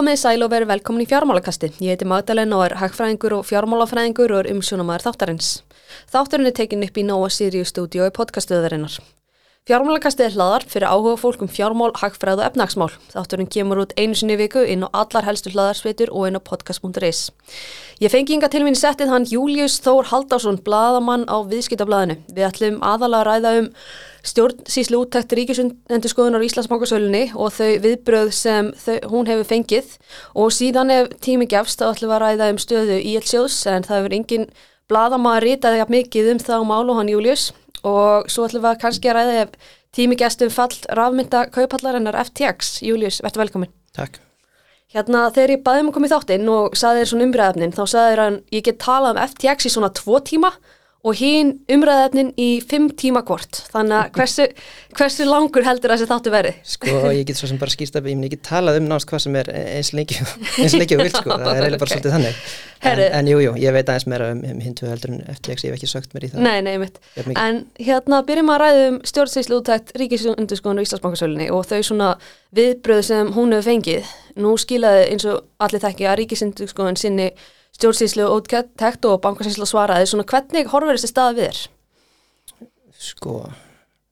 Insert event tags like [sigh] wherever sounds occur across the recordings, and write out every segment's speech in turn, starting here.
Komið sæl og verið velkomin í fjármálakasti. Ég heiti Magdalena og er hagfræðingur og fjármálafræðingur og er umsjónamaður þáttarins. Þátturinn er tekin upp í Nóa Sirius stúdíu í podcastuðarinnar. Fjármálakastið er hlaðar fyrir áhuga fólk um fjármál, hagfræð og efnagsmál. Þátturinn kemur út einu sinni viku inn á allar helstu hlaðarsveitur og inn á podcast.is. Ég fengi yngar til mín settið hann Július Þór Haldásson, bladamann á viðskiptablaðinu. Við ætlum aðalega að ræða um stjórnsíslu úttækt ríkisundendurskoðunar í Íslandsbankasölunni og þau viðbröð sem þau, hún hefur fengið og síðan ef tími gefst þá ætlum við að ræða um stöðu í Elsjós en það hefur engin bladamann ritaði mikið um það á málu hann Július og svo ætlum við að kannski að ræða ef tími gestum fall rafmynda kaupallarinnar FTX. Július, verður velkomin. Takk. Hérna þegar ég baði um að koma í þáttinn og saði þér svona umræðafnin þá saði þér að ég get talað um FTX í svona tvo tíma og hín umræðafnin í fimm tíma hvort. Þannig að hversu, hversu langur heldur þessi þáttu verið? Sko ég get svo sem bara skýrst að ég get talað um nást hvað sem er eins lengi og vilt sko. Það er [laughs] eiginlega bara svolítið þannig. En, en jú, jú, ég veit aðeins meira um, um hindu heldur en FTX, ég hef ekki sögt mér í það. Nei, nei, mitt. En hérna byrjum að ræða um stjórnsýslu úttækt Ríkisundurskónu og Íslandsbankasölinni og þau svona viðbröð sem hún hefur fengið. Nú skilaði eins og allir þekki að Ríkisundurskónu sinni stjórnsýslu úttækt og bankasýslu svaraði. Svona hvernig horfur þessi stað við þér? Sko,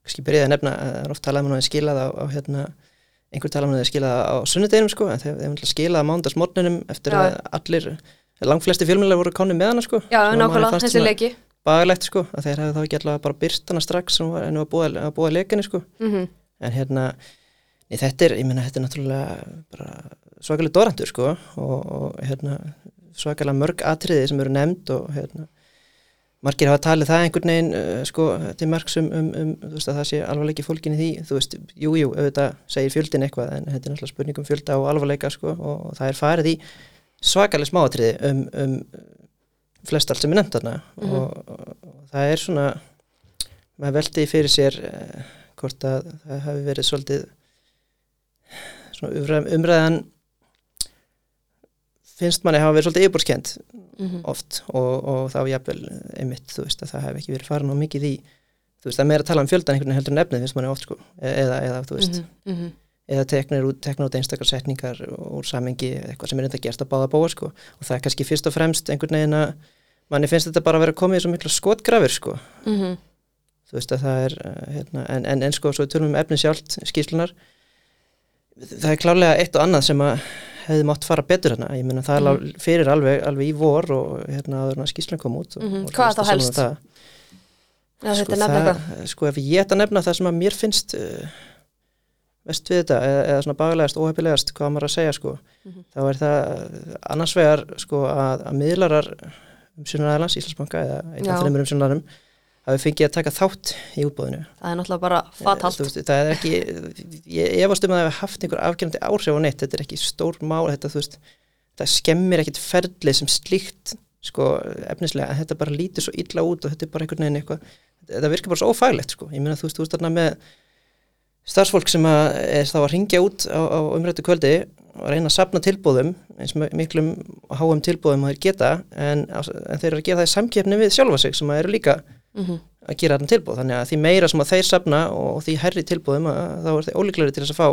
kannski byrjaði að nefna, það er oft talað um að skilað á, á hérna, einhver talað um að skilað á sunnudeginum sko, en þeir hefði skilað á mándagsmorninum eftir Já. að allir langflesti fjölmjölar voru konni með hana sko Já, nákvæmlega, þessi leiki Bagalegt sko, að þeir hefði þá ekki alltaf bara byrst hana strax en það var búið að búa leikinni sko mm -hmm. en hérna, þetta er ég minna, þetta er náttúrulega svakalega dorandur sko og, og hérna, svakalega mörg atriði sem eru nefnd og hérna margir hafa talið það einhvern veginn uh, sko til margsum um, um, um veist, það sé alvarleiki fólkinni því, þú veist, jújú jú, auðvitað segir fjöldin eitthvað en þetta er náttúrulega spurningum fjölda og alvarleika sko og, og það er farið í svakalega smáatriði um, um flest allt sem er nefnt þarna mm -hmm. og, og, og það er svona maður veldi fyrir sér eh, hvort að það hafi verið svolítið svona umræðan finnst manni hafa verið svolítið yfirbúrskend mm -hmm. oft og, og þá jafnvel einmitt þú veist að það hef ekki verið farin á mikið í þú veist að meira tala um fjöldan einhvern veginn heldur nefnið finnst manni oft sko eða, eða þú veist mm -hmm eða teknir út, teknir út einstakar setningar úr samengi eitthvað sem er enda gerst að báða bóa sko og það er kannski fyrst og fremst einhvern veginn að manni finnst þetta bara að vera komið í svo miklu skotgrafir sko mm -hmm. þú veist að það er eh, hérna, en, en, en sko svo við tölum um efni sjálft skýslunar það er klálega eitt og annað sem að hefði mátt fara betur hérna, ég menna það mm fyrir alveg, alveg í vor og hérna að skýslan kom út mm -hmm. Hvað er það helst? Það, Já, sko, það, sko ef ég ætta að nefna það sem að mér finnst uh, vest við þetta eða, eða svona bagalegast, óhefilegast hvað maður að segja sko mm -hmm. þá er það annars vegar sko að, að miðlarar um sjónaræðalans, Íslandsbanka eða einn af þeimur um sjónaræðum hafi fengið að taka þátt í útbóðinu Það er náttúrulega bara fatalt. veist, Það er ekki, ég, ég varst um að það hefði haft einhver afgjörandi áhrif á neitt, þetta er ekki stór mál þetta, þú veist, það skemmir ekkit ferli sem slíkt sko efnislega, en þetta bara lítir svo illa út og þetta er bara einhvern veginn eitthvað þetta virkar bara svo ófæglegt sko, ég meina þú veist, þú veist þarna með starfsfólk sem er þá að ringja út á, á umrættu kvöldi og reyna að sapna tilbúðum eins miklum háum tilbúðum að þeir geta en, en þeir eru að gera það í samkjöfni við sjálfa sig sem eru líka mm -hmm. að gera þarna tilbúð þannig að því meira sem að þeir sapna og því herri tilbúðum að, þá er þeir ólíklarið til þess að fá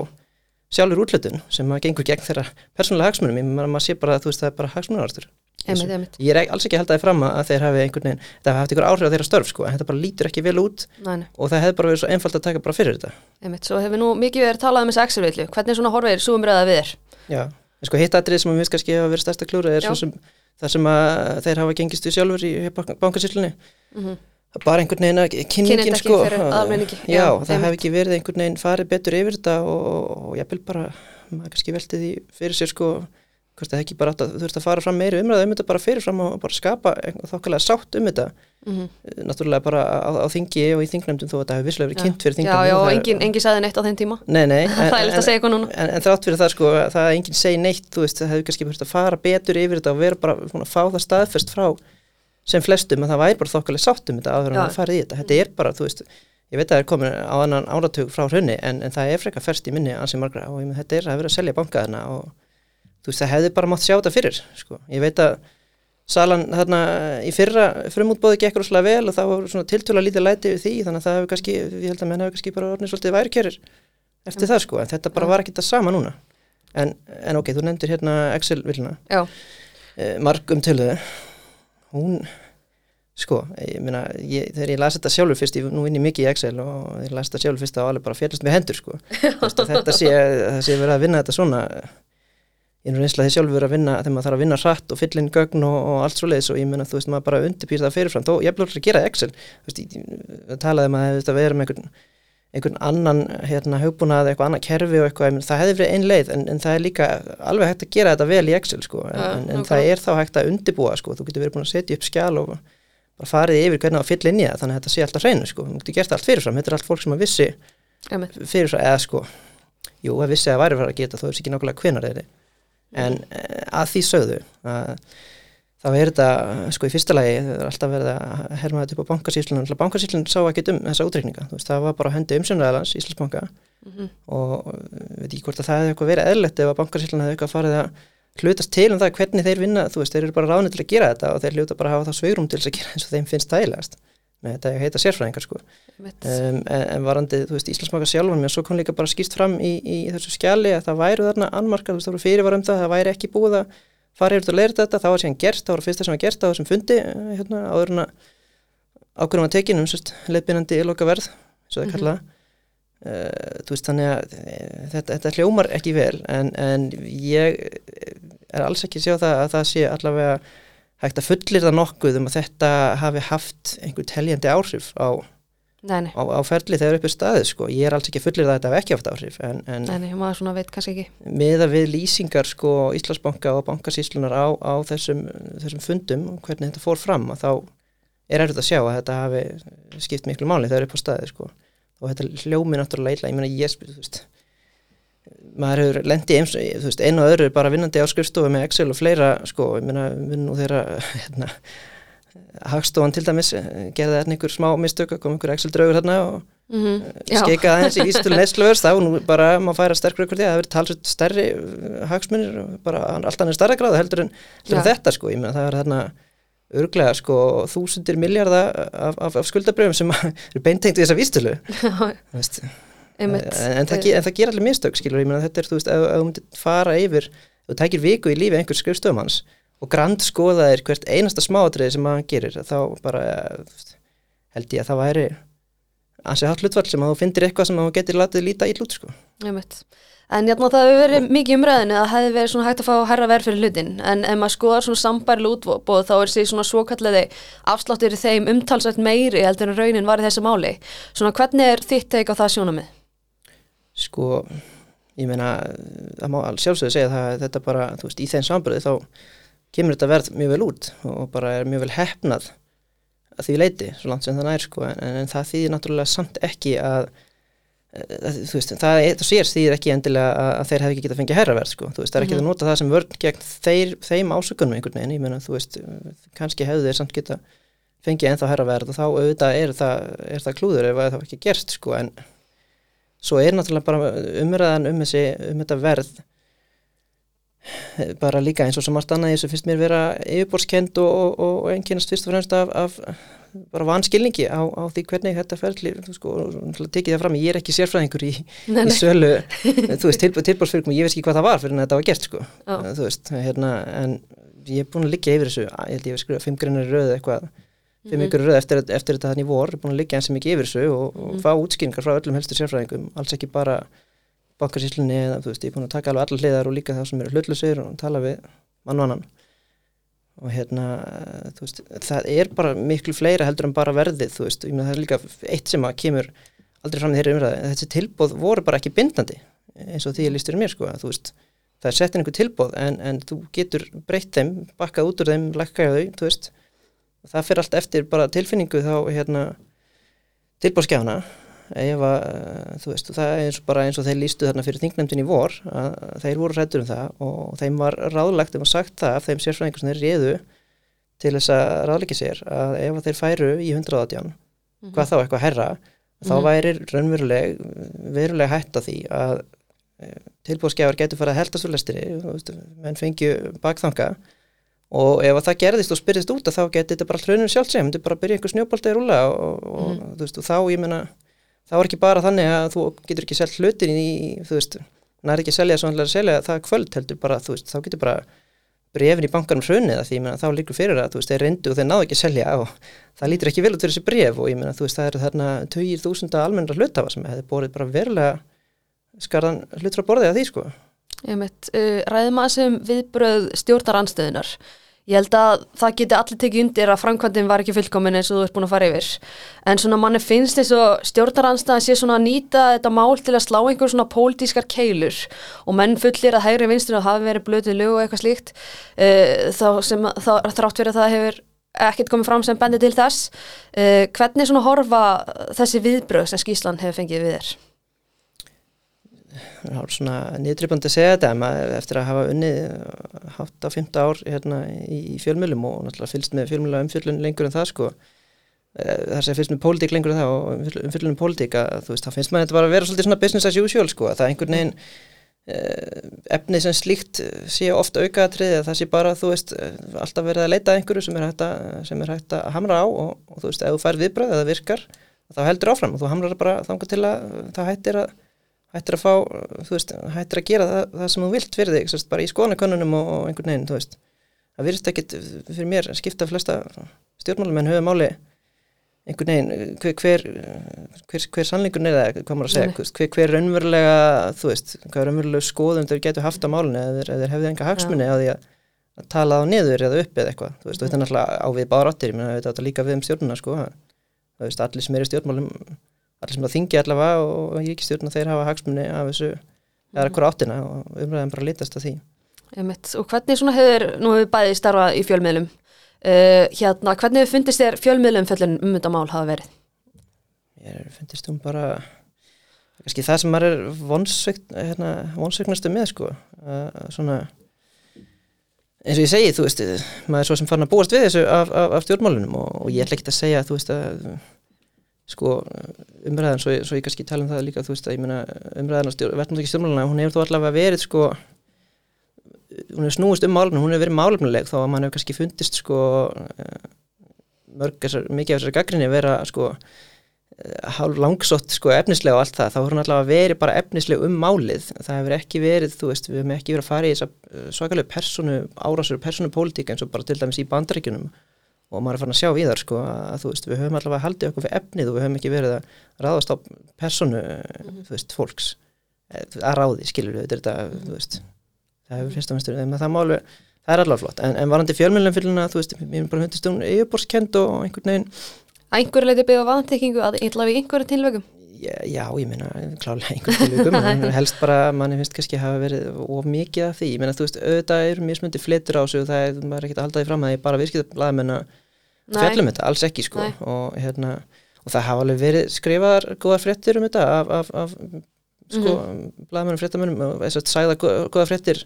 sjálfur útlötun sem að gengur gegn þeirra persónulega hagsmunum, ég maður sé bara að þú veist það er bara hagsmunarartur Einmitt, einmitt. Ég er alls ekki held að það fram að þeir hafi einhvern veginn, það hafi haft einhver áhrif á þeirra störf sko, en þetta bara lítur ekki vel út Næ, og það hefði bara verið svo einfalt að taka bara fyrir þetta. Einmitt, svo hefur nú mikið verið talað um þessu Excel-vilju, hvernig svona horfið er svo umræðað við þér? Já, en sko hitt aðrið sem við kannski hafa verið stærsta klúra er svo sem það sem að þeir hafa gengist við sjálfur í bankarsýslunni, mm -hmm. bara einhvern veginn að kynningin sko, já, það hefði ekki verið einhvern veginn fyrir hvort það ekki bara að þú þurft að fara fram meiri umræðu um þetta bara fyrirfram og bara skapa þokkalega sátt um þetta. Mm -hmm. náttúrulega bara á, á þingi og í þingnefndum þó að þetta hefur visslega verið kynnt fyrir þingnefndum Já, já, enginn engin sagði neitt á þenn tíma. Nei, nei [laughs] Það er litt að segja eitthvað núna. En, en þrátt fyrir það sko, það að enginn segi neitt þú veist, það hefur kannski verið að fara betur yfir þetta og vera bara að fá það staðfest frá sem flestum að það væri bara þokkalega sátt um þetta en Ég veit að það er komin á annan áratug frá hrunni en, en það er frekar ferst í minni ansið margra og ég, þetta er að vera að selja bankaðina og þú veist það hefði bara mátt sjá þetta fyrir sko. ég veit að salan þarna í fyrra frumútbóði gekk rosalega vel og það var svona tiltöla lítið læti við því þannig að það hefur kannski, ég held að menn hefur kannski bara orðin svolítið værkjörir eftir Já. það sko. En þetta bara var ekki það sama núna. En, en ok, þú nefndir hérna Excel-vilna Já, eh, margum töluðu. Hún sko, ég meina ég, þegar ég las þetta sjálfur fyrst, ég nú inn í mikið í Excel og ég las þetta sjálfur fyrst þá alveg bara fjallast með hendur sko, þetta sé sé verið að vinna þetta svona ég er nú reynslega því sjálfur að vinna þegar maður þarf að vinna hratt og fylla inn gögn og, og allt svo leiðis og ég meina þú veist maður bara undirbýr það fyrirfram, þó ég er blóður að gera Excel þú veist, ég, talaði um að verið með einhvern einhvern annan hérna hugbúnað, eitthvað annað kerfi og eitthvað, meina, það hefði verið ein leið en, en það er líka alveg hægt að gera þetta vel í Excel sko, en, Ja, en, en það er þá hægt að undibúa sko, þú getur verið búin að setja upp skjál og bara farið yfir hvernig það fylla inn í það þannig að þetta sé alltaf hreinu sko, þú getur gert allt fyrirfram. Þetta er allt fólk sem að vissi fyrirfram, eða sko. Jú, að vissi að væri fara að geta, þó er ekki nákvæmlega hvenar þeirri en eh, að því sögðu að þá er þetta, sko í fyrsta lagi það er alltaf verið að herma þetta upp á bankasýslunum bankasýslunum sá ekki um þessa útreikninga. Veist, það var bara á hendi umsöndaðalans Íslandsbanka. Mhm. og eh, veit ekki hvort að það hefði eitthvað verið eðlert ef að bankasýslunum hefði eitthvað farið að hlutast til um það hvernig þeir vinna, þú veist, þeir eru bara ráðnir til að gera þetta og þeir hljóta bara að hafa það sveirum til að gera eins og þeim finnst þægilegast með þetta heita sérfræðingar sko. Um, en, en varandi, þú veist, Íslandsmaka sjálfan mér, svo kom líka bara skýrt fram í, í þessu skjali að það væru þarna annmarkað, þú veist, það voru fyrirvar um það, það væri ekki búið að fara yfir að leira þetta, það var síðan gert, það var fyrsta sem var gert á þessum fundi, eh, hérna, áður en að ákvörðum að tekin um, sérst, leiðbyrjandi loka verð, svo það Mhm. kalla uh, þú veist, þannig að eh, þetta, þetta hljómar ekki vel, en, en ég er alls ekki sjá það að það sé allavega hægt að fullir það nokkuð um að þetta hafi haft einhver teljandi áhrif á Nei, nei, á, á ferli þegar upp er staðið sko. ég er alls ekki fullir að þetta hef ekki haft áhrif en, en nei, nei, maður svona veit kannski ekki. miða við lýsingar sko Íslandsbanka og bankasýslunar á, á þessum, þessum fundum og hvernig þetta fór fram að þá er erfitt að sjá að þetta hafi skipt miklu máli þegar upp á staðið sko og þetta hljómi náttúrulega illa, ég meina ég spil, þú veist maður hefur lendi eins, þú veist, einu og öðru bara vinnandi á skrifstofu með Excel og fleira sko, ég meina, við nú þeirra [laughs] hérna, hagstofan til dæmis eh, gerði þarna einhver smá mistök kom einhver Excel draugur þarna og Mm Já, skeikaði aðeins í ístölu [laughs] nesluvers þá nú bara maður færa sterkur ykkur því að það verið talsveit stærri uh, hagsmunir og bara allt annað stærra gráða heldur en, heldur en þetta sko, ég meina það er þarna örglega sko þúsundir miljarda af, af, af skuldabröfum sem [laughs] eru beintengt í þessa vístölu. En, en, það, það ger allir mistök skilur, ég meina þetta er þú veist, ef, þú myndir fara yfir þú tækir viku í lífi einhvers skrifstöfum hans og grand skoðaðir hvert einasta smáatriði sem hann gerir þá bara eh, held ég að það væri ansi hatt hlutfall sem að þú fyndir eitthvað sem að þú getur látið líta í út sko. En játna það hefur verið mikið umræðinu að það hefði verið svona hægt að fá herra verð fyrir hlutin en ef maður skoðar svona sambærileg útbóð þá er því svona svokalliði afsláttur í þeim umtalsvægt meiri heldur en raunin var í þessu máli. Svona hvernig er þitt teik á það sjónamið? Sko, ég meina það má sjálfsögðu segja það að þetta bara, þú veist, í þeim sambröði þá kemur þetta verð mjög vel út og bara er mjög vel hefnað að því leiti, svo langt sem það nær sko, en, en það þýðir náttúrulega samt ekki að, að þú veist, það, það sér þýðir ekki endilega að, að þeir hefði ekki getað fengið herraverð sko, þú veist, það er ekki Mhm. að nota það sem vörn gegn þeir, þeim ásökunum einhvern veginn, ég meina, þú veist, kannski hefðu þeir samt geta fengið ennþá herraverð og þá auðvitað er það, er það klúður ef það ekki gerst sko, en svo er náttúrulega bara umræðan um, þessi, um þetta verð bara líka eins og sem margt annað í þessu finnst mér vera yfirborskend og, og, og einkennast fyrst og fremst af, af bara vanskilningi á, á því hvernig þetta ferli, þú sko, tekið það fram, ég er ekki sérfræðingur í, í sölu, [laughs] þú veist, tilbúð, tilbúðsfyrkum og ég veist ekki hvað það var fyrir en þetta var gert, sko, Já. þú veist, hérna, en ég er búin að liggja yfir þessu, ég held ég hef skrifað fimm greinar í röðu eitthvað, fimm Mhm. ykkur röð eftir, eftir þetta þannig vor, búin að liggja eins mikið yfir þessu og, og Mhm. fá útskýringar frá öllum helstu sérfræðingum, alls ekki bara bankarsýslunni eða þú veist, ég er búin að taka alveg allar hliðar og líka það sem eru hlutlusir og tala við mann og annan og hérna, þú veist, það er bara miklu fleira heldur en bara verðið, þú veist, ég meina það er líka eitt sem að kemur aldrei fram í þeirri umræði, þessi tilbóð voru bara ekki bindandi, eins og því ég lístur mér, sko, að þú veist, það er sett inn einhver tilbóð en, en þú getur breytt þeim, bakkað út úr þeim, lækkaði þau, þú veist, það fyrir allt eftir bara tilfinningu þá, hérna, tilbóðskjána, ef að, eh, þú veist, það er eins og bara eins og þeir lístu þarna fyrir þingnefndin í vor, að þeir voru hrættur um það og þeim var ráðlagt, þeim var sagt það af þeim sérfræðingur sem þeir réðu til þess að ráðleiki sér að ef að þeir færu í 118, hvað þá eitthvað herra, þá Mhm. væri raunveruleg, veruleg hætt að því að tilbúðskjáður getur farið að heldast úr lestinni, menn fengju bakþanga og ef að það gerðist og spyrðist út að þá geti þetta bara allt raunum sjálft sem, þetta bara byrja einhver snjóbolti að rúla og, og, Mhm. þú veist, og þá ég meina þá er ekki bara þannig að þú getur ekki selt hlutin í, þú veist, næri ekki að selja svo er að selja það kvöld heldur bara, þú veist, þá getur bara brefin í bankanum hrunið að því, ég meina, þá líkur fyrir að, þú veist, þeir reyndu og þeir náðu ekki að selja og það lítur ekki vel út fyrir þessi bref og ég meina, þú veist, það eru þarna 20.000 almennra hlutafa sem hefði borðið bara verulega skarðan hlutur að borðið að því, sko. Ég mitt, uh, ræðum að sem viðbröð stjórnaranstöðunar. Ég held að það geti allir tekið undir að framkvæmdinn var ekki fullkomin eins og þú ert búin að fara yfir. En svona manni finnst þess að stjórnaranstöðan sé svona að nýta þetta mál til að slá einhver svona pólitískar keilur og menn fullir að hægri vinstur og hafi verið blötuð lög og eitthvað slíkt uh, þá sem þá, þrátt fyrir að það hefur ekkert komið fram sem bendi til þess. Uh, hvernig svona horfa þessi viðbröð sem Skísland hefur fengið við þér? Það er svona niðurtripandi að segja þetta en maður eftir að hafa unnið hátt á 15 ár hérna í, í fjölmjölum og náttúrulega fylgst með fjölmjöla umfjöldun lengur en það sko það er sem fylgst með pólitík lengur en það og umfjöldunum pólitík að þú veist, þá finnst maður þetta bara að vera svolítið svona business as usual sko, að það er einhvern veginn efni sem slíkt sé ofta aukaðatrið að það sé bara þú veist, alltaf verið að leita einhverju sem er hægt að, sem er hægt að hamra á og, og þú veist, ef þú fær viðbröð eða virkar þá heldur áfram og þú hamrar bara þangar til að það hættir að hættir að fá, þú veist, hættir að gera það, það sem þú vilt fyrir þig, sérst, bara í skoðanakönnunum og, og einhvern veginn, þú veist. Það virðist ekkit fyrir mér að skipta flesta stjórnmálum en höfum máli. Einhvern veginn, hver hver, hver, hver sannleikur er það, hvað maður að segja hver, hver raunverulega, þú veist hvað raunverulega skoðum þau getur haft á málunni eða þeir hefði enga hagsmunni á því að, að tala á niður eða upp eða eitthvað þú veist, mm. þetta er náttúrulega á við bara áttir, ég menna þetta líka við um stjórnuna sko, þú veist, allir sem er í stjórnmálum allir sem það þingi allavega og ég ekki stjórn að þeir hafa hagsmunni af þessu eða hver áttina og umræðan bara litast að því Emitt. Og hvernig svona hefur, nú hefur bæðið starfað í fjölmiðlum uh, hérna, hvernig fundist þér fjölmiðlum fellin um þetta mál hafa verið? Ég fundist um bara kannski það sem maður er vonsveiknastu hérna, með sko uh, svona eins og ég segi, þú veist, maður er svo sem farin að búast við þessu af, af, af stjórnmálunum og, og ég ætla ekki að segja, þú veist, að sko umræðan, svo, svo ég kannski tala um það líka þú veist að ég meina umræðan á verðnumtöki stjórnmáluna, hún hefur þó allavega verið sko hún hefur snúist um málumna, hún hefur verið málumlega þá að mann hefur kannski fundist sko eh, mörg, mikið af þessari gaggrinni vera sko eh, hálf langsótt sko efnislega og allt það þá hefur hún allavega verið bara efnislega um málið. Það hefur ekki verið, þú veist, við hefum ekki verið að fara í þessa eh, svakalegu personu árásur, personu pólitík eins og bara til dæmis í bandaríkunum og maður er farin að sjá við þar sko að þú veist við höfum allavega haldið okkur fyrir efnið og við höfum ekki verið að ráðast á personu mm -hmm. þú veist fólks eh, að ráði skilur við þetta mm -hmm. veist, það hefur fyrst og minnstur en það málu það er allavega flott en, en varandi fjölmjölum fyrirlina þú veist mér er bara hundist um yfirborskend og einhvern veginn að einhverju leiti byggja vantekkingu að eitthvað í einhverju tilvögum Já, já, ég meina, klálega einhvern tilvíkum, [laughs] helst bara, manni finnst kannski hafa verið of mikið af því, ég meina, þú veist, auðvitað er mjög smundi flitur á sig og það er, maður er ekkert að halda því fram að ég bara viðskipta fjallum þetta, alls ekki sko. Og, hérna, og það hafa alveg verið skrifaðar góða frettir um þetta af, af, af sko, mm -hmm. blæðmennum, frettamennum og þess að sæða góða frettir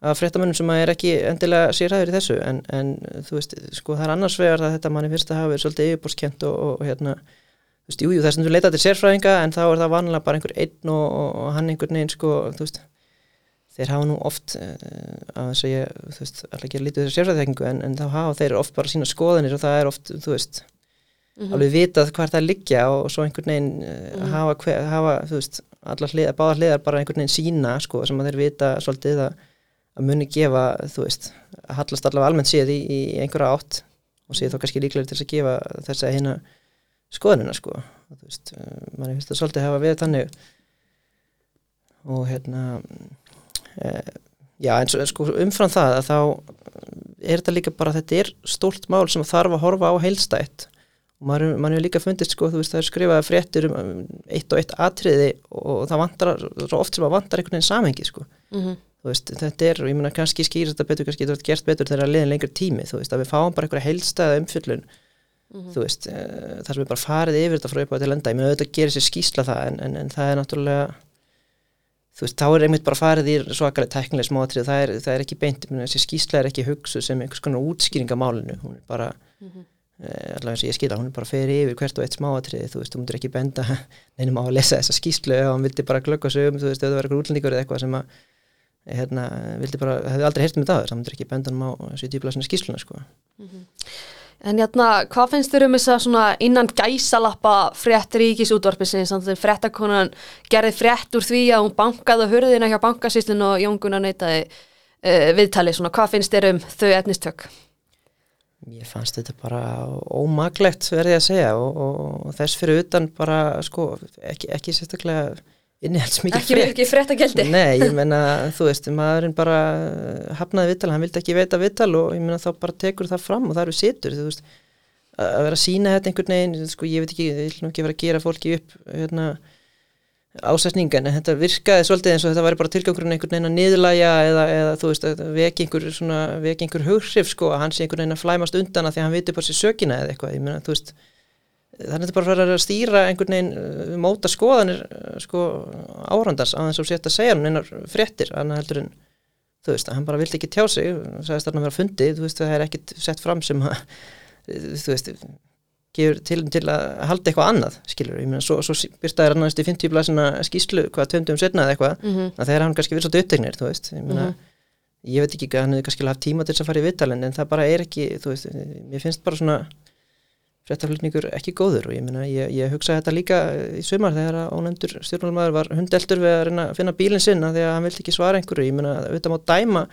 af frettamennum sem er ekki endilega sérhæður í þessu. En, en þú veist, sko það er annars vegar að þetta manni fyrst að hafa verið svolítið yfirbórskent og, og, og hérna, þú veist, jújú, jú, þess að þú leita til sérfræðinga en þá er það vanlega bara einhver einn og hann einhvern veginn, sko, þú veist þeir hafa nú oft uh, að þess að ég, þú veist, ekki að lítið þessu sérfæðþekkingu en, en þá hafa þeir oft bara sína skoðanir og það er oft, þú veist mm -hmm. alveg vitað hvað það liggja og svo einhvern veginn mm -hmm. hafa, hver, hafa, þú veist, allar hlið, báðar hliðar bara einhvern veginn sína, sko, sem að þeir vita svolítið að, að muni gefa, þú veist, að hallast allavega almennt séð í, í einhverja átt og séð þá kannski líklega til að gefa þess að hérna skoðanina, sko og, þú veist, mann er fyrst að svolítið hafa við þannig og hérna Eh, já, en sko umfram það að þá er þetta líka bara, þetta er stórt mál sem þarf að horfa á heilstætt og maður, maður er líka fundist sko, þú veist, það er skrifaði fréttir um, um eitt og eitt atriði og það vantar, svo oft sem að vantar einhvern veginn samhengi sko mm -hmm. þú veist, þetta er, og ég menna kannski skýr þetta betur, kannski þetta er gert betur þegar það er liðin lengur tími, þú veist, að við fáum bara einhverja heilstæða umfyllun mm -hmm. þú veist, e, þar sem við bara farið yfir þetta frá upp á til enda, ég menna auðvitað gerir sér skýsla það en, en, en það er náttúrulega þú veist, þá er einmitt bara farið í svakalega teknileg smáatrið, það, það er ekki beint þessi skýsla er ekki hugsu sem einhvers konar útskýring af málinu, hún er bara mm -hmm. eh, allavega eins og ég skilja, hún er bara ferið yfir hvert og eitt smáatrið, þú veist, þú mútur ekki benda [laughs] neinum á að lesa þessa skýslu og hann vildi bara glöggja sig um, þú veist, ef það verður eitthvað útlendingur eða eitthvað sem að hérna, vildi bara, hefði aldrei heyrt um þetta aður, það mútur ekki benda hann á þessu En hérna, hvað finnst þér um þess að svona innan gæsalappa frétt ríkisútvarpisins, þannig að fréttakonan gerði frétt úr því að hún bankaði á hurðina hjá bankasýslinn og Jónguna neytaði uh, viðtali, svona hvað finnst þér um þau etnistök? Ég fannst þetta bara ómaglegt verði að segja og, og, og þess fyrir utan bara sko ekki, ekki sérstaklega innihalds mikið Ekki frétt. mikið frétt að geldi? Nei, ég menna, þú veist, maðurinn bara hafnaði vital, hann vildi ekki veita vital og ég menna þá bara tekur það fram og það eru situr, þú veist, að vera að sína þetta einhvern veginn, sko, ég veit ekki, ég vil nú ekki vera að gera fólki upp, hérna, ásætningan, en þetta virkaði svolítið eins og þetta væri bara tilgangurinn einhvern veginn að niðurlæja eða, eða þú veist, veki einhver svona, veki einhver hughrif, sko, að hann sé einhvern veginn að flæmast undan að því að hann viti bara sér sökina eða eitthvað, ég menna, þú veist, þannig að þetta bara fyrir að stýra einhvern veginn uh, móta skoðanir uh, sko árandars á þess að setja að segja hann einar fréttir annað heldur en þú veist að hann bara vildi ekki tjá sig sagðist þarna að vera fundið, þú veist það er ekkit sett fram sem að þú veist gefur til, til að halda eitthvað annað skilur, ég meina svo, svo byrstaði hann aðeins í 50 blæsina skýslu hvað tömdum setna eða eitthvað, Mm -hmm. að þegar hann kannski verið svolítið upptegnir, þú veist, ég meina Mhm. ég veit ekki hann hefði kannski haft tíma til þess að fara í viðtalin en það bara er ekki, þú veist, mér finnst bara svona fréttaflutningur ekki góður og ég meina, ég, ég hugsaði þetta líka í sumar þegar að ónefndur stjórnmálmaður var hundeltur við að reyna að finna bílinn sinn af því að hann vildi ekki svara einhverju, ég meina, auðvitað má dæma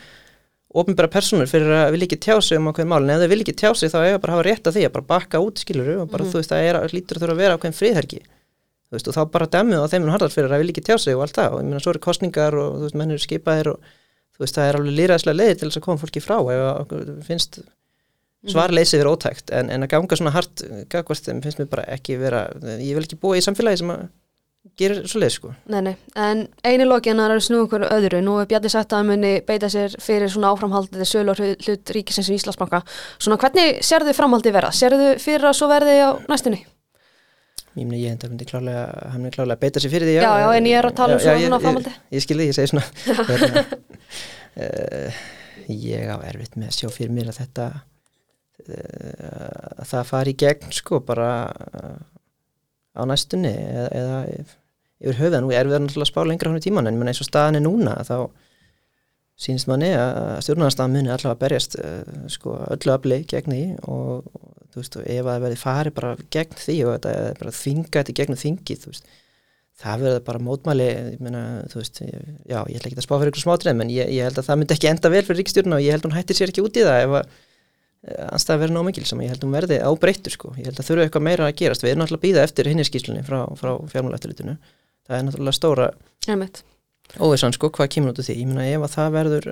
ofnbæra personur fyrir að vilja ekki tjá sig um ákveðin málin, ef þau vilja ekki tjá sig þá eiga bara að hafa rétt að því að bara bakka út skiluru og bara Mhm. þú veist, það er, lítur að þurfa að vera ákveðin friðhergi þú veist, og þá bara dæmið á þeim hún harðar fyrir að vilja ekki tjá sig og allt það. Og ég meina, svo eru kostningar og þú veist, menn eru skipaðir og þú veist, það er alveg lýræðslega leiði til þess að koma fólki frá. Ef að okkur finnst svarleysið vera ótækt en, en að ganga svona hart gagvart finnst mér bara ekki vera ég vil ekki búa í samfélagi sem að gerir svo leið sko Nei, nei, en eini lokin að snú okkur öðru, nú er Bjarni sagt að hann muni beita sér fyrir svona áframhaldið sölu og hlut ríkisins í Íslandsbanka svona hvernig sérðu framhaldið vera? Sérðu fyrir að svo verði á næstunni? ég, meni, ég myndi klálega, hann myndi klálega beita sér fyrir því Já, já, en ég er að tala um Já, svona já, svona ég- framhaldi. ég, ég skilði, ég segi svona [laughs] hérna, uh, ég á erfitt með að sjá fyrir mér að þetta það fari í gegn sko bara uh, á næstunni eða, eða yfir höfða, nú er við náttúrulega að spá lengra í tíman en eins og staðan er núna þá sínst manni að stjórnarnarstaðan muni allavega berjast uh, sko öllu afli gegn því og, og þú veist og ef að það verði farið bara gegn því og þetta er bara þinga þetta í gegnum þingið þú veist það verður bara mótmæli ég meina, þú veist, já, ég ætla ekki að spá fyrir ykkur smátrið en ég, ég held að það myndi ekki enda vel fyrir ríkstjórna og ég held að hún hættir sér ekki út í það ef að anstæða verður nóg mikil sem ég held að hún verði ábreyttur sko, ég held að þurfa eitthvað meira að gerast. Við erum náttúrulega að býða eftir hinni skýslunni frá, frá fjármálættilitinu, það er náttúrulega stóra óvissan sko, hvað kemur út úr því, ég meina ef að það verður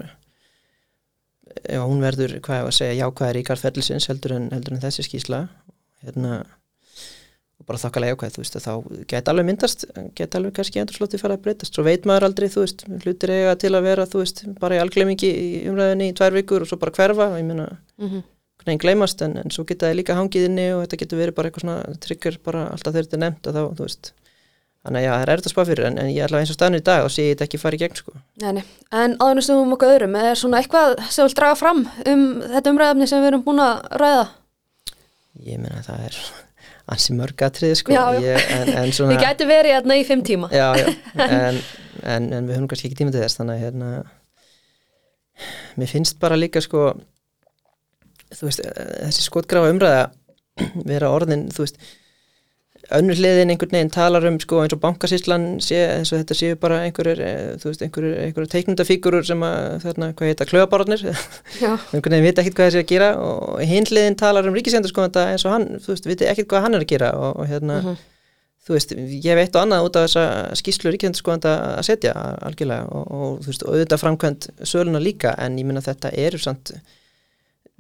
ef hún verður, hvað ég var að segja, jákvæðir í garðfellisins heldur heldur en þessi skýsla hérna og bara þokkalega jákvæð, þú veist, að þá geta alveg myndast, geta alveg kannski endur slótið fara að breytast, svo veit maður aldrei, þú veist hlutir eiga til að vera, þú veist, bara í algleimingi í umræðinni í tvær vikur og svo bara hverfa ég meina, Mm -hmm. Hvernig gleymast en, en svo geta það líka hangið inni og þetta getur verið bara eitthvað svona trigger bara alltaf þegar þetta er nefnt og þá, þú veist þannig að já, það er erfitt að spá fyrir en, en ég ætla eins og staðnir í dag og sé ég þetta ekki fara í gegn sko. Nei. En en snúum okkur öðrum, er svona eitthvað sem vil draga fram um þetta umræðafni sem við erum búin að ræða? ég meina það er ansi mörg atriði sko Já, já. Ég, en, en [laughs] svona Við gæti verið hérna í fimm tíma. já, já, [laughs] en, en, en við höfum kannski ekki tíma til þess þannig að hérna mér finnst bara líka sko þú veist, eh, þessi skotgrafa umræða [clears throat] vera orðin, þú veist önnur hliðin einhvern veginn talar um sko eins og bankasýslan sé eins og þetta séu bara einhverjir, eh, þú veist, einhverjir, einhverjir teiknundafígurur sem að, þarna, hvað heita, klöðabarnir [laughs] einhvern veginn vita ekkert hvað þessi að gera og hinn hliðin talar um ríkisendur sko eins og hann, þú veist, viti ekkert hvað hann er að gera og, og hérna, Mhm. þú veist, ég veit og annað út af þessa skýslu ríkisendur sko að setja algjörlega og, og þú veist, auðvitað framkvæmt söluna líka en ég minna þetta eru samt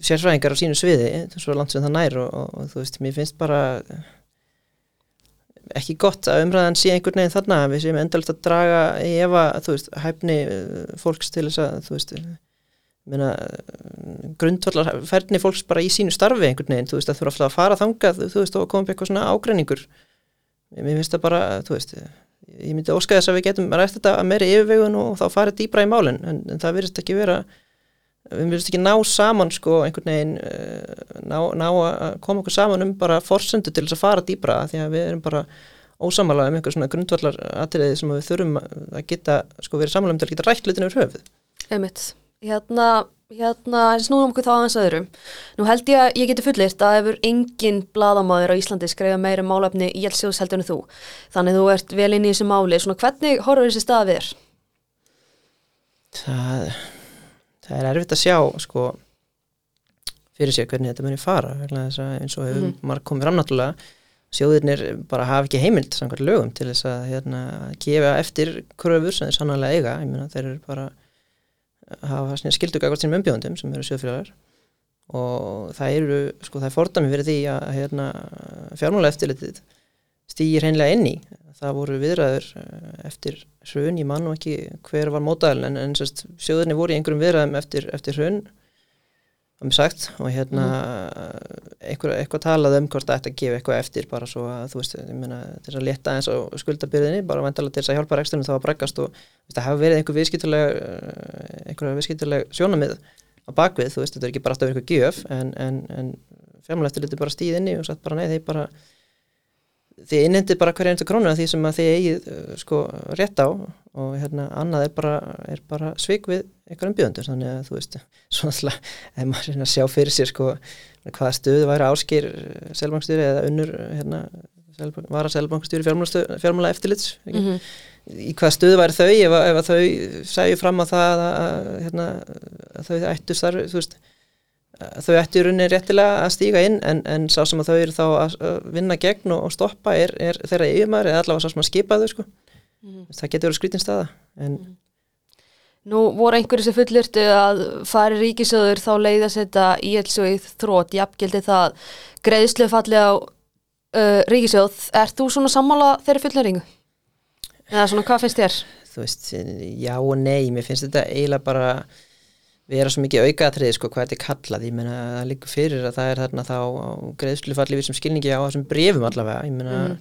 sérfræðingar á sínu sviði, svo langt sem það nær og, og, og þú veist, mér finnst bara ekki gott að umræðan sé einhvern veginn þarna við séum endalist að draga í efa, þú veist, hæfni eh, fólks til þess að, þú veist meina, grundvallar ferni fólks bara í sínu starfi einhvern veginn, þú veist, að þú eru alltaf að fara þangað, þú veist, og koma upp eitthvað svona ágreiningur. Mér finnst það bara, þú veist ég myndi óska þess að við getum rætt þetta að meiri yfirvegun og þá farið dýbra í málin en, en það virðist ekki vera við virðist ekki ná saman sko einhvern veginn eh, ná, ná að koma okkur saman um bara forsendu til þess að fara dýbra því að við erum bara ósamalega um einhver svona grundvallar atriði sem við þurfum að geta sko verið samanlega um til að geta rætt hlutin yfir höfuð Einmitt. Hérna, hérna, snúðum okkur þá aðeins öðrum. Nú held ég að ég geti fullirt að hefur engin bladamaður á Íslandi skrifa meira um málefni í Jelsjóðs heldur en þú. Þannig þú ert vel inn í þessu máli. Svona hvernig horfur þessi stað við þér? það, það er erfitt að sjá sko fyrir sér hvernig þetta muni fara eins og hefur Mhm. marg komið fram náttúrulega sjóðirnir bara hafa ekki heimild samkvæmt lögum til þess að hérna, gefa eftir kröfur sem þeir sannlega eiga meina þeir eru bara hafa skildu gagvart sínum umbjóðundum sem eru sjóðfélagar og það eru sko það er fordami fyrir því að hérna, fjármála eftirlitið stýgir hreinlega inn í. Það voru viðræður eh, eftir hrun, ég man nú ekki hver var mótaðal en, en sérst, sjóðinni voru í einhverjum viðræðum eftir, eftir hrun mér sagt og hérna einhver, eitthvað talað um hvort að gefa eitthvað eftir bara svo að þú veist, ég meina þess að leta eins á skuldabyrðinni, bara vantalega til þess að hjálpa reksturinn þá að braggast og það hafa verið einhver viðskiptuleg einhverja viðskiptuleg sjónamið á bakvið, þú veist, þetta er ekki bara alltaf eitthvað gjöf en, en, en fjármálæftir liti bara stíð inni og satt bara nei, þeir bara þið innhendið bara hverja einstu krónu af því sem þið eigið uh, sko rétt á og hérna annað er bara, er bara svik við einhverjum bjöndur þannig að þú veist [laughs] svona alltaf, ef maður sjá fyrir sér sko hvaða stöðu væri áskýr selbankstjóri eða unnur hérna, selbank, vara selbankstjóri fjármála eftirlits mm Mhm. í hvaða stöðu væri þau ef, ef þau segju fram á það að, að, hérna, að þau ættu starf, þú veist þau ættu í rauninni réttilega að stíga inn en, en sá sem að þau eru þá að vinna gegn og, og stoppa er, er þeirra yfirmæður eða allavega sá sem að skipa þau sko. Mhm. það getur verið skrítin staða en Nú voru einhverju sem fullurtu að fari ríkisöður þá leiða setja í í þrótt, jafngildi það greiðslu falli á uh, ríkisöð. Er þú svona sammála þeirri fulleringu? Eða svona, hvað finnst þér? þú veist, já og nei mér finnst þetta eiginlega bara vera svo mikið aukaðatriði sko hvað þetta er kallað. Ég meina það líkur fyrir að það er þarna þá greiðslufalli við sem skilningi á þessum brefum allavega, ég meina Mhm.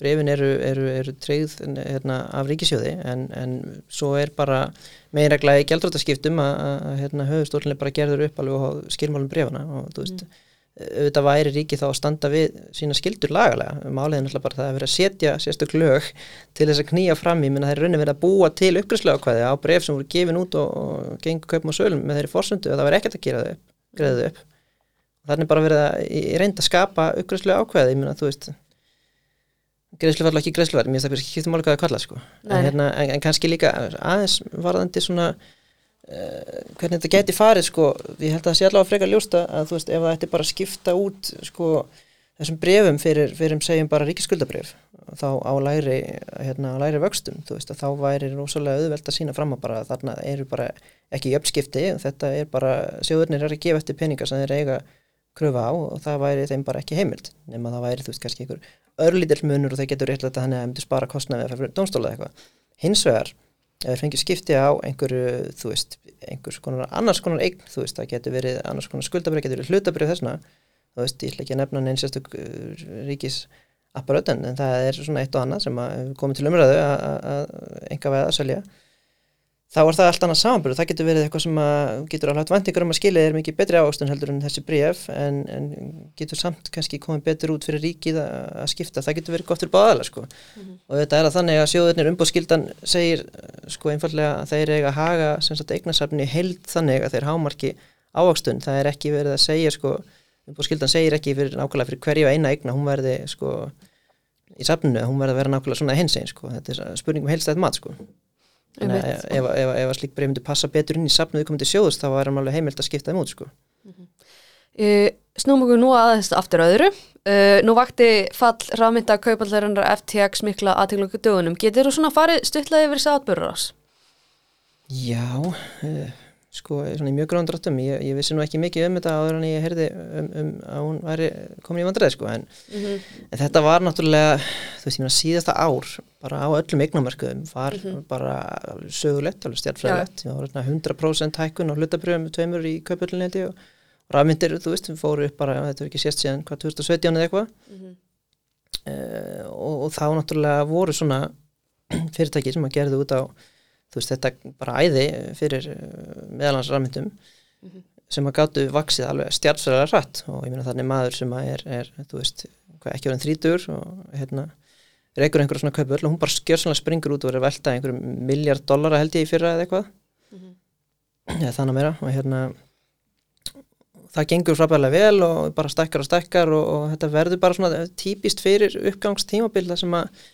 brefin eru, eru, eru treyð hérna, af ríkisjóði en, en svo er bara meginregla í gældróttaskiptum að, hérna, höfustólunni bara gerður upp alveg á skilmálum brefana og þú veist auðvitað væri ríki þá að standa við sína skildur lagalega, málið er náttúrulega bara það að vera að setja sérstök lög til þess að knýja fram í, menn að það er raunin verið að búa til uppgræslega ákvæði á bref sem voru gefin út og, og gengur kaupum og sölum með þeirri forsöndu að það var ekkert að gera þau upp, greiða þau upp. Og þannig bara verið að í reynd að skapa uppgræslega ákvæði, ég meina þú veist greiðslufall og ekki greiðslufall, mér finnst það ekki máli hvað það kalla sko, en, hérna, en, en kannski líka aðeins varðandi svona hvernig þetta geti farið sko, ég held að það sé allavega frekar ljósta að þú veist, ef það ætti bara að skipta út sko, þessum brefum fyrir, fyrir segjum bara ríkisskuldabref þá á læri, hérna, á læri vöxtum þú veist, að þá væri rosalega auðvelt að sína fram að bara þarna eru bara ekki jöfnskipti, þetta er bara sjóðurnir er að gefa eftir peningar sem þeir eiga kröfa á og það væri þeim bara ekki heimild nema það væri, þú veist, kannski einhver örlítill munur og þeir getur réttlega þannig að ef þeir fengið skipti á einhverju, þú veist, einhvers konar, annars konar eign, þú veist, það getur verið annars konar skuldabrið, getur verið hlutabrið þessna, þú veist, ég ætla ekki að nefna neins sérstök uh, ríkis apparöðun, en það er svona eitt og annað sem að komið til umræðu að enga veða að selja þá er það allt annað samanbyrð, það getur verið eitthvað sem að getur alveg haft væntingar um að skilja er mikið betri ávöxtun heldur en þessi bréf en, en getur samt kannski komið betur út fyrir ríkið að, skipta, það getur verið gott fyrir báðalega sko. Og þetta er að þannig að sjóðurnir umbúðskildan segir sko einfallega að þeir eiga að haga sem sagt eignasafni held þannig að þeir hámarki ávöxtun, það er ekki verið að segja sko, umbúðskildan segir ekki fyrir nákvæmlega fyrir hverju eina eigna, hún verði sko í safninu, hún verði að vera nákvæmlega svona hinsegin sko, þetta er spurning um heilstætt mat sko Þannig að ef, ef, ef að slík breið myndi passa betur inn í safnuðu komandi sjóðust þá var hann alveg heimilt að skipta þeim út sko. Uh, snúum okkur nú aðeins aftur öðru. Uh, nú vakti fall rafmynda kaupaldarinnar FTX mikla aðteglungu dögunum. Getur þú svona farið stuttlega yfir þessi atbyrður ás? Já, uh, sko svona í mjög grándráttum, ég, ég vissi nú ekki mikið um þetta áður en ég heyrði um, um að hún væri komin í vandræði sko en, en þetta var náttúrulega, þú veist ég meina síðasta ár bara á öllum eignamörkuðum var bara sögulegt, alveg stjartfræðilegt, það var hérna 100% hækkun og hlutabrjöfum tveimur í ég og rafmyndir, þú veist, við fóru upp bara, þetta er ekki sést síðan hvað 2017 eða eitthvað. Uh, og, og þá náttúrulega voru svona [clears throat] fyrirtæki sem að gerðu út á þú veist þetta bara æði fyrir uh, meðalans rafmyndum sem að gáttu vaksið alveg stjartfæðilega hratt. Og ég meina þannig maður sem að er, er þú veist, hvað, ekki verið þrítur og hérna reykur einhverja svona kaupöll og hún bara skjörsanlega springur út og verið að velta einhverjum miljard dollara held ég í fyrra eða eitthvað. Eða þannig meira. Og hérna það gengur frábæðilega vel og bara stækkar og stækkar og, og þetta verður bara svona típist fyrir uppgangstímabil það sem að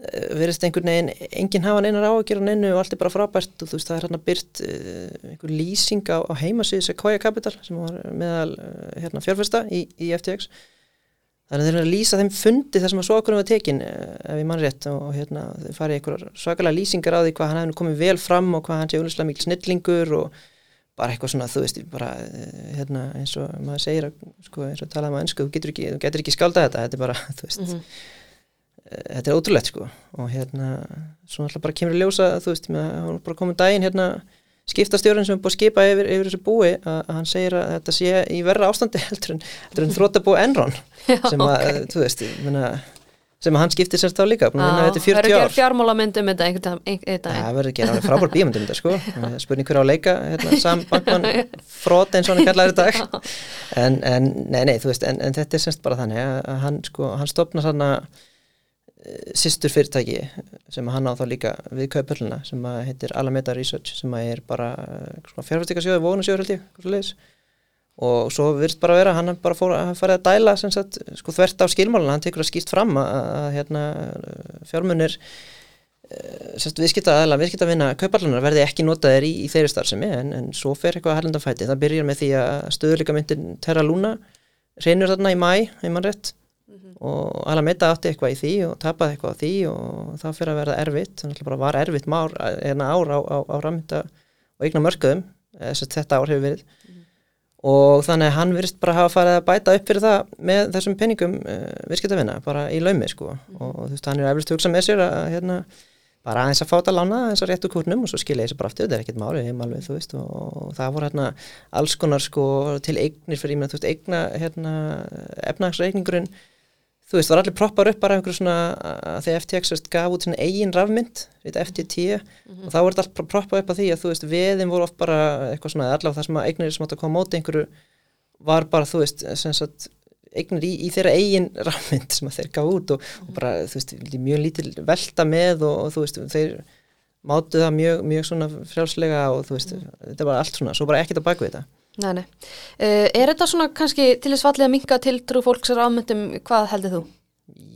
uh, verðist einhvern veginn enginn hafa neinar áhugjur á neinu og allt er bara frábært og þú veist það er hérna byrt uh, einhver lýsing á, á heimasíðu Sequoia Capital sem var meðal uh, hérna fjárfesta í, í FTX þannig þeir eru að lýsa þeim fundi þar sem að svo okkur var tekin ef ég mann rétt og hérna þeir farið einhverjar svakalega lýsingar á því hvað hann hefði komið vel fram og hvað hann sé unnuslega mikil snillingur og bara eitthvað svona, þú veist, bara hérna, eins og maður segir sko, eins og talaðum á önsku, þú getur ekki, þú getur ekki [laughs] þetta, þetta er ótrúlegt, sko. Og hérna, svona alltaf bara kemur að ljósa þú veist, hann bara komið dægin hérna skiptastjórun sem er búið að skipa yfir, yfir þessu búi að, að hann segir að þetta sé í verra ástandi [laughs] heldur en, en þróttabú Enron sem að, okay. þú veist, menna, sem að hann skipti sérst á líka það verður að gera fjármálamyndum þetta það verður að gera frábár bíomundum þetta sko. [laughs] Spurning hver á að leika, hérna, Sam Bankman frót eins og hann kallar þetta en, en, nei, nei, þú veist en, en þetta er semst bara þannig að hann sko, hann stopna svona sýstur fyrirtæki sem hann á þá líka við kaupölluna sem heitir Alameda Research sem er bara eh, fjárfæstíkasjóði, vonusjóður held ég og svo virðist bara vera hann bara fór að fara að dæla sagt, sko, þvert á skilmáluna, hann tekur að skýst fram að, að hérna, fjármunir eh, viðskipta aðla viðskipta vinna kaupallunar verði ekki notaðir í, í þeirri starfsemi. En, en svo fer eitthvað að herlandafæti, það byrjar með því að stöðurleika myndin Terra Luna reynur þarna í mæ, heimannn rétt og Alameda átti eitthvað í því og tapaði eitthvað á því og það fyrir að verða erfitt þannig að það var erfitt már, hérna ár á, á, á ramynda og eignar mörgum að þetta ár hefur verið mm. og þannig að hann virist bara hafa farið að bæta upp fyrir það með þessum penningum eh, virketavinna bara í laumi sko mm. og þú veist hann er eflust hugsað með sér að hérna bara aðeins að fáta lána aðeins að réttu kurnum og svo skilja þessi bara aftur, þetta er ekkert máli alveg, veist, og það voru hérna alls konar sko til eignir fyrir, ég meina þú veist eigna hérna efnagsreikningurinn þú veist, var allir proppar upp bara einhverju svona að því FTX gaf út svona eigin rafmynd, FTT mm -hmm. og þá voru þetta allir proppar upp að því að þú veist, veðin voru oft bara eitthvað svona allavega það sem að eignir sem átt að koma móti einhverju var bara, þú veist, sem sagt eignir í, í þeirra eigin [laughs] rafmynd sem að þeir gaf út og, mm -hmm. og bara, þú veist, mjög lítil velta með og, og þú veist, þeir mátu það mjög, mjög svona frjálslega og þú veist, mm -hmm. þetta var allt svona, svo bara ekkert á baku þetta Nei, nei. Uh, er þetta svona kannski til þess fallið að minga til trú fólks að ámyndum, hvað heldur þú?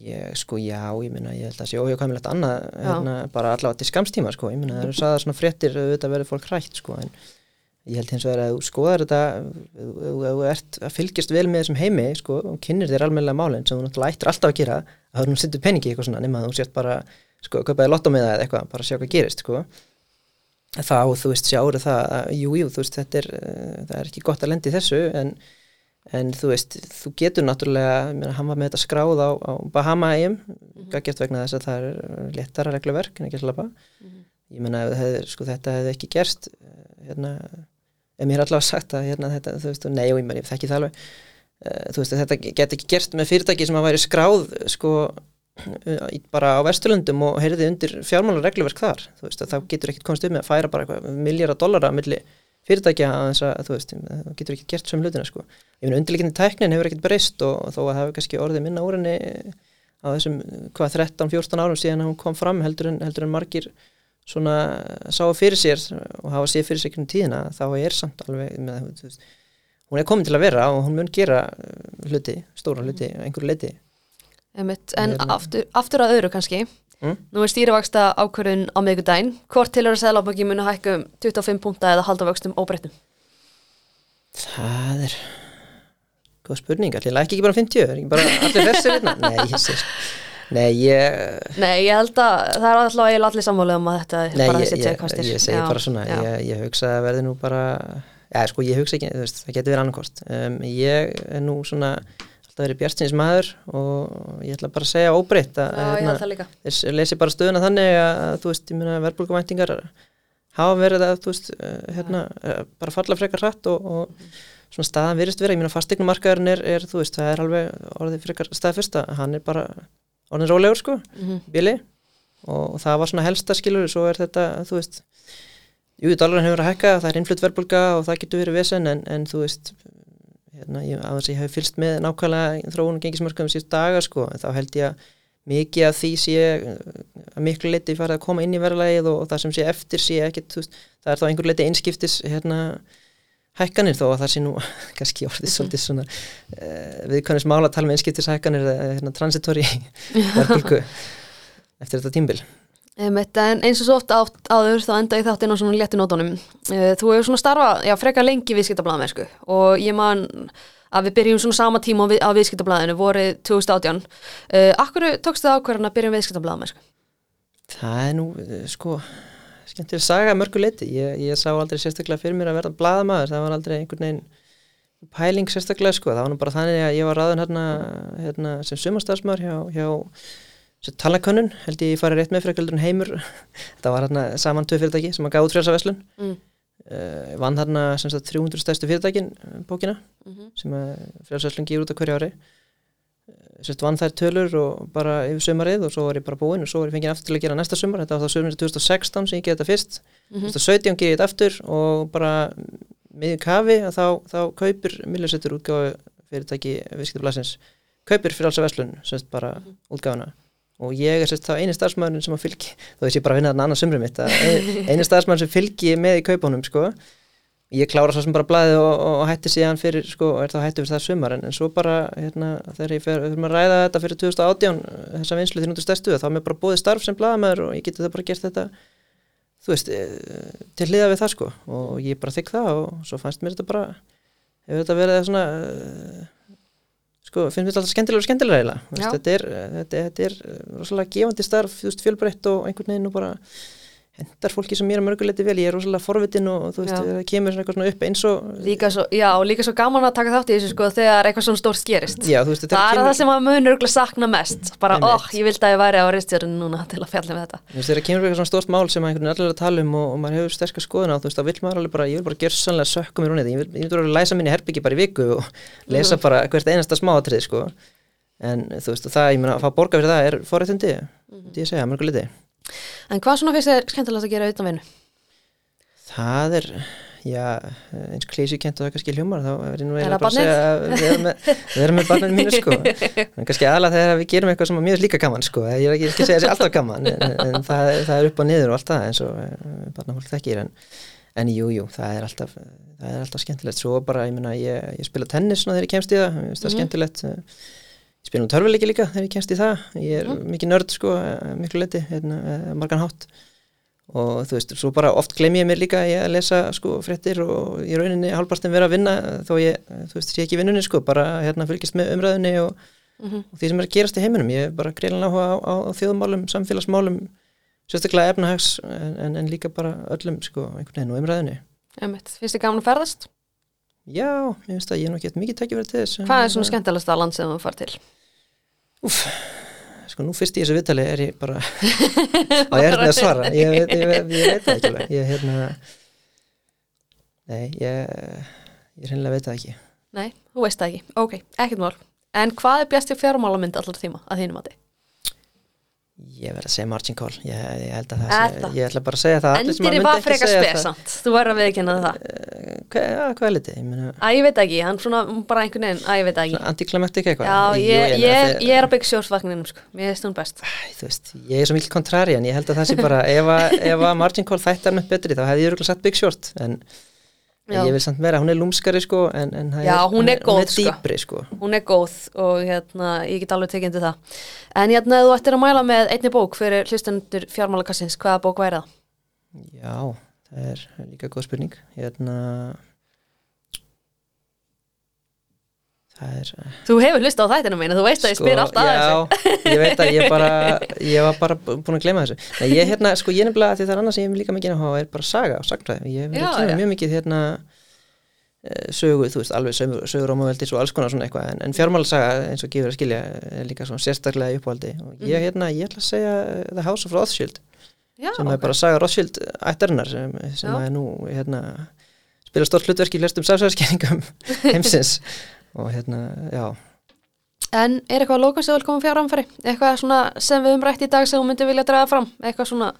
Ég, sko, já, ég minna, ég held að það sé óhjóðkvæmilegt annað, hérna, bara allavega til skamstíma, sko, ég minna, það eru saðar svona fréttir auðvitað verður fólk hrætt, sko, en ég held hins vegar að þú skoðar þetta, þú ert að fylgjast vel með þessum heimi, sko, og kynir þér almennilega málinn sem þú náttúrulega ættir alltaf að gera, að þú sittur peningi eitthvað svona, nema þú sért bara, sko, köpaði lottómiða eða eitthvað, bara sjá hvað gerist, sko þá þú veist sjáur það jújú jú, þú veist þetta er uh, það er ekki gott að lendi þessu en, en þú veist þú getur náttúrulega hann var með þetta skráð á, á Bahama-ægjum mm -hmm. gætt vegna þess að það er letara regluverk en ekki slappa mm -hmm. ég menna sko, þetta hefði ekki gerst eh, hérna en mér er allavega sagt að hérna, þetta, þú veist nei og ég, ég þekki það alveg uh, þú veist þetta get ekki gerst með fyrirtæki sem að væri skráð sko bara á Vesturlundum og heyrði undir fjármálaregluverk þar þú veist að það getur ekkert komst upp með að færa bara miljardar dollara millir fyrirtækja að þess að þú veist, það getur ekkert gert sem hlutina sko. Ég finn undirleikindi tæknin hefur ekkert breyst og, þó að það hefur kannski orðið minna úrinni á þessum hvað 13-14 árum síðan hún kom fram heldur en, heldur en margir svona sáu fyrir sér og hafa séð fyrir sér ekki um tíðina þá er samt alveg með, veist, hún er komin til að vera og hún mun gera hluti, stóra hluti, einhverju leiti Einmitt. En aftur, aftur að öðru kannski, mm? nú er stýrivaksta ákvörðun á miðgudaginn, hvort til að Sæðlábaki muni hækka um 25 púnta eða halda vöxtum óbreyttum? Það er góð spurning, allir læk ekki bara 50, er ekki bara allir þessi vinna? [laughs] Nei, ég sé Nei, ég... Nei, ég held að það er alltaf að ég er allir samfólið um að þetta er bara þessi tjekkastir. Nei, ég segi bara svona, ég, ég hugsa að verði nú bara, já, sko, ég hugsa ekki, það getur verið annarkost. Um, ég er nú svona alltaf verið bjartins maður og ég ætla bara að segja óbreytt að hérna, lesi bara stöðuna þannig að þú veist, ég meina verðbólkumæntingar hafa verið að þú veist, eh, hérna, eh, bara falla frekar hratt og, og svona staðan virðist verið, ég meina fastegnumarkaðurinn er, er, þú veist, það er alveg orðið frekar staðfyrsta, hann er bara orðin rólegur sko, mm -hmm. bíli og, það var svona helsta skilur svo er þetta, þú veist Jú, dólarinn hefur að hækka, það er innflutt verðbólka og það getur verið vesen en, en þú veist, hérna, ég, að þess að ég hef fylst með nákvæmlega þróunum gengismörkum síðust daga sko, en þá held ég að mikið af því sé að miklu leiti farið að koma inn í verðlægið og, og það sem sé eftir sé ekkit, veist, það er þá einhver leiti einskiptis hérna, hækkanir þó að það sé nú [laughs] kannski orðið svolítið svona uh, viðkvæmnis mála að tala með einskiptis hækkanir eða hérna, transitori [laughs] verðbólku eftir þetta tímbil Einmitt, en eins og svo oft áður þá enda ég þáttinn á svona léttu nótunum. Uh, Þú hefur svona starfað, já, frekar lengi viðskiptablaðamennsku og ég man að við byrjum svona sama tíma á, við, á viðskiptablaðinu vorið 2018. Uh, Akkur tókst það ákverðan að byrja um viðskiptablaðamennsku? Það er nú, eh, sko skemmtileg saga að mörgu leiti ég, ég sá aldrei sérstaklega fyrir mér að verða blaðamaður það var aldrei einhvern veginn pæling sérstaklega sko, það var nú bara þannig að ég var ráðin hérna, hérna sem sumarstafsmaður hjá, hjá talakönnun, held ég farið rétt með fyrir ekkert heimur, [laughs] þetta var hérna saman tvö fyrirtæki sem að gáði út frjálsaveslun Mm. uh, vann hérna sem sagt 300 stærstu fyrirtækin eh, bókina Mhm. sem að frjálsaveslun gefur út á hverju ári. Uh, sérst vann þær tölur og bara yfir sumarið og svo var ég bara búinn og svo var ég fengið aftur til að gera næsta sumar, þetta var þá sumarið 2016 sem ég gerði þetta fyrst. Mhm. 2017 gerði ég þetta aftur og bara miður kafi að þá, þá kaupir miljósettur útgáfu fyrirtæki viðskiptablasins kaupir frjálsaveslun semst bara útgáfuna og ég er sérst þá eini starfsmæðurinn sem að fylgi þó þess ég bara vinna þarna annað sumri mitt [laughs] eini starfsmæður sem fylgi með í kaupunum sko ég klára svo sem bara blæði og, og hætti síðan fyrir sko og er þá hætti fyrir það sumar. En, en svo bara hérna þegar ég fer, fyrir að ræða þetta fyrir 2018 þessa vinslu því núttu stærstu þá er mér bara búið starf sem blæðamæður og ég geti það bara gert þetta þú veist eh, til hliða við það sko. Og ég bara þykk það og svo fannst mér þetta bara hefur þetta verið svona eh, sko, finnst þetta alltaf skemmtilega og skemmtilega eiginlega Þú Já. veist, þetta er, þetta, þetta er eh, rosalega gefandi starf, fjölbreytt og einhvern veginn og bara hendar fólki sem mér að mörguleiti vel, ég er rosalega forvitin og þú veist, það kemur svona eitthvað svona upp eins og Líka svo, já, líka svo gaman að taka þátt í þessu sko þegar eitthvað svona stórt gerist. já, þú veist, Það er kemur, það sem að munur örugglega sakna mest. Bara, óh, ég vildi að ég væri á ristjörinu núna til að fjalla með þetta. þú veist, þegar kemur eitthvað svona stórt mál sem að einhvern veginn allir er að tala um og, og maður hefur sterkar skoðun á, þú veist, þá vill maður alveg bara, ég vil bara gera sannlega sökkum mér hún ég vil, ég vil bara læsa en það, að það er hvað svona finnst þér skemmtilegast að gera utan vinnu? Það er, já, eins klísi kent og það kannski hljómar, þá er ég nú Er eiginlega það bara að segja að við erum með, við erum með barninu mínu, sko. En kannski aðalega þegar við gerum eitthvað sem að er líka gaman, sko. Ég er ekki, ekki að segja þessi alltaf gaman, en, en það, er- það er upp og niður og allt það eins og eh, barnafólk þekkir. En, en jú, jú, það er alltaf, það er alltaf skemmtilegt. Svo bara, ég meina, ég, ég spila tennis svona þegar ég kemst í það, það Mhm. skemmtilegt. Ég spila nú törfuleiki líka þegar ég kemst í það. Ég er Mhm. mikið nörd, sko, eh, miklu leiti, hérna, eh, margan hátt og þú veist, svo bara oft glem ég mér líka í að lesa sko fréttir og í rauninni hálfpartin vera að vinna þó ég, þú veist, sé ekki vinnunni sko, bara hérna fylgist með umræðinni og, Mhm. og því sem er að gerast í heiminum ég er bara greiðan áhuga á, á, á þjóðmálum samfélagsmálum, sérstaklega efnahags en, en, en líka bara öllum sko, einhvern veginn og umræðinni Einmitt. Finnst þér gaman að ferðast? Já, ég finnst að ég ekki eftir mikið tækifæri til þess Hvað er svona skemmtilegast að land sem þú far til? Sko nú fyrst í þessu viðtali er ég bara [laughs] á ég er með að svara ég, ég, ég, ég veit það ekki alveg ég hérna nei, ég ég reynilega veit það ekki Nei, þú veist það ekki. Ok, ekkert mál. En hvað er bjast í fjármálamynd allar tíma að þínum að þið? Ég verð að segja margin call ég, ég held að það sé, ég ætla bara að segja það allir sem að Endir í myndi var frekar spesant. Þú verður að viðkynna það. Eh, hvað, ja, hvað er litið? Ég meina, Æ, ég veit ekki, hann svona bara einhvern veginn, æ, ég veit ekki. antiklimaktik eitthvað Já, Jú, ég, meina, ég, ég er á Big Short vagninum, sko. Mér finnst hún best. Æ, þú veist, ég er svo mikil kontrari en ég held að það sé bara ef að, að margin call hann upp betri þá hefði ég örugglega satt en, en Já. ég vil samt vera, hún er lúmskari sko en, en Já, hún er góð, hún er sko. dýpri sko Hún er góð og hérna, ég get alveg tekið undir það. En hérna, þú ættir að mæla með einni bók fyrir hlustendur fjármálakassins, hvaða bók væri það? Já, það er líka góð spurning hérna það er Þú hefur hlusta á þættinu mínu, þú veist að ég spyr alltaf að þessu. Sko, Já, ég veit að ég bara [laughs] ég var bara búin að gleyma þessu Nei, ég hérna, sko, ég nefnilega, því það er annað sem ég hef líka mikið að hafa er bara saga og sagnfræði ég hef Já, já. mjög mikið hérna eh, sögu, þú veist, alveg sögur, ámaveldis og alls konar svona eitthvað, en, en fjármálasaga eins og gefur að skilja, er líka svona sérstaklega í uppáhaldi og ég Mhm. hérna, ég ætla að segja eh, The House of Rothschild Já, sem er ok. bara saga Rothschild ættarinnar sem, sem er nú hérna, spila stort hlutverk í flestum sáfsæðskenningum [laughs] heimsins og hérna, já En er eitthvað lókast sem þú vil koma fjár ánfæri? Eitthvað svona sem við höfum rætt í dag sem þú myndir vilja draga fram? Eitthvað svona,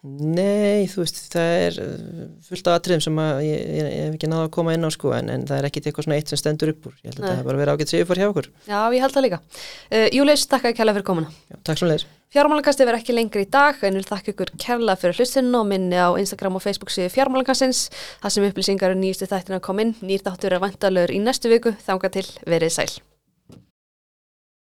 Nei, þú veist, það er uh, fullt af atriðum sem að ég, ég, ég hef ekki náða að koma inn á sko en, en það er ekkit eitthvað svona eitt sem stendur upp úr ég held að Nei. það er bara verið ágætt séu fór hjá okkur já, ég held það líka. Uh, Július, takk að kæla fyrir komuna. já, Takk svo leiðis Fjármálagasti verður ekki lengri í dag en vil þakka ykkur kærlega fyrir hlustinu og minni á Instagram og Facebook síðu Fjármálagastins þar sem upplýsingar og nýjustu þættina kom inn. Nýr þáttur er vantalögur í næstu viku, þanga til verið sæl.